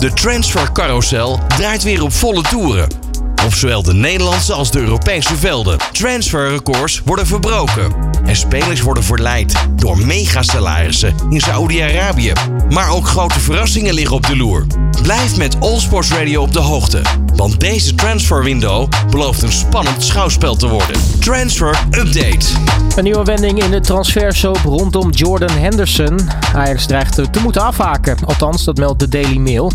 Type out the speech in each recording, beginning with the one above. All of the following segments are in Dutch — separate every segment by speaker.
Speaker 1: De transfercarousel draait weer op volle toeren. Op zowel de Nederlandse als de Europese velden. Transferrecords worden verbroken. Spelers worden verleid door megasalarissen in Saoedi-Arabië. Maar ook grote verrassingen liggen op de loer. Blijf met All Sports Radio op de hoogte. Want deze transferwindow belooft een spannend schouwspel te worden. Transfer Update.
Speaker 2: Een nieuwe wending in de transfersoap rondom Jordan Henderson. Ajax dreigt te moeten afhaken. Althans, dat meldt de Daily Mail.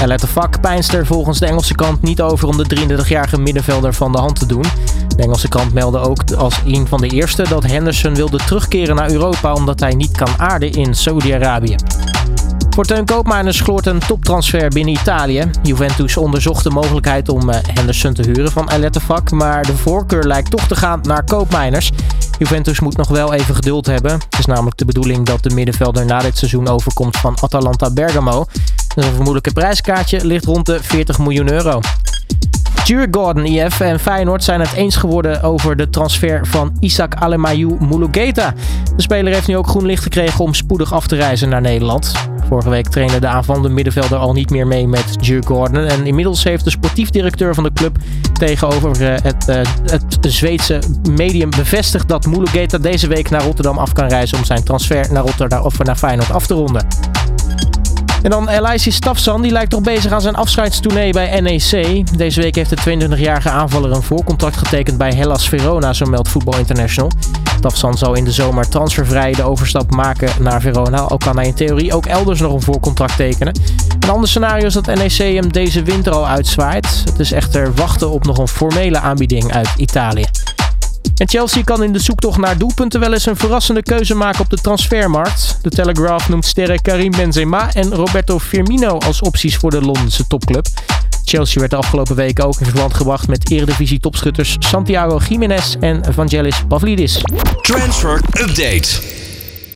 Speaker 2: Er let de vak er volgens de Engelse kant niet over om de 33-jarige middenvelder van de hand te doen. De Engelse kant meldde ook als een van de eerste dat Henderson wilde terugkeren naar Europa omdat hij niet kan aarden in Saudi-Arabië. Voor Teun Koopmeiners gloort een toptransfer binnen Italië. Juventus onderzocht de mogelijkheid om eh, Henderson te huren van Vak, maar de voorkeur lijkt toch te gaan naar Koopmeiners. Juventus moet nog wel even geduld hebben. Het is namelijk de bedoeling dat de middenvelder na dit seizoen overkomt van Atalanta Bergamo. Een vermoedelijke prijskaartje ligt rond de 40 miljoen euro. Djurgården IF en Feyenoord zijn het eens geworden over de transfer van Isaac Alemayu Mulugeta. De speler heeft nu ook groen licht gekregen om spoedig af te reizen naar Nederland. Vorige week trainde de aanvallende middenvelder al niet meer mee met Djurgården. En inmiddels heeft de sportief directeur van de club tegenover eh, het, uh, het Zweedse medium bevestigd dat Mulugeta deze week naar Rotterdam af kan reizen om zijn transfer naar Rotterdam of naar Feyenoord af te ronden. En dan Elijah Stafsan, die lijkt toch bezig aan zijn afscheidstournee bij NEC. Deze week heeft de 22-jarige aanvaller een voorcontract getekend bij Hellas Verona, zo meldt Football International. Stafsan zou in de zomer transfervrij de overstap maken naar Verona. Al kan hij in theorie ook elders nog een voorcontract tekenen. Een ander scenario is dat NEC hem deze winter al uitzwaait. Het is echter wachten op nog een formele aanbieding uit Italië. En Chelsea kan in de zoektocht naar doelpunten wel eens een verrassende keuze maken op de transfermarkt. De Telegraph noemt sterren Karim Benzema en Roberto Firmino als opties voor de Londense topclub. Chelsea werd de afgelopen weken ook in verband gebracht met eredivisie-topschutters Santiago Jiménez en Vangelis Pavlidis.
Speaker 1: Transfer Update.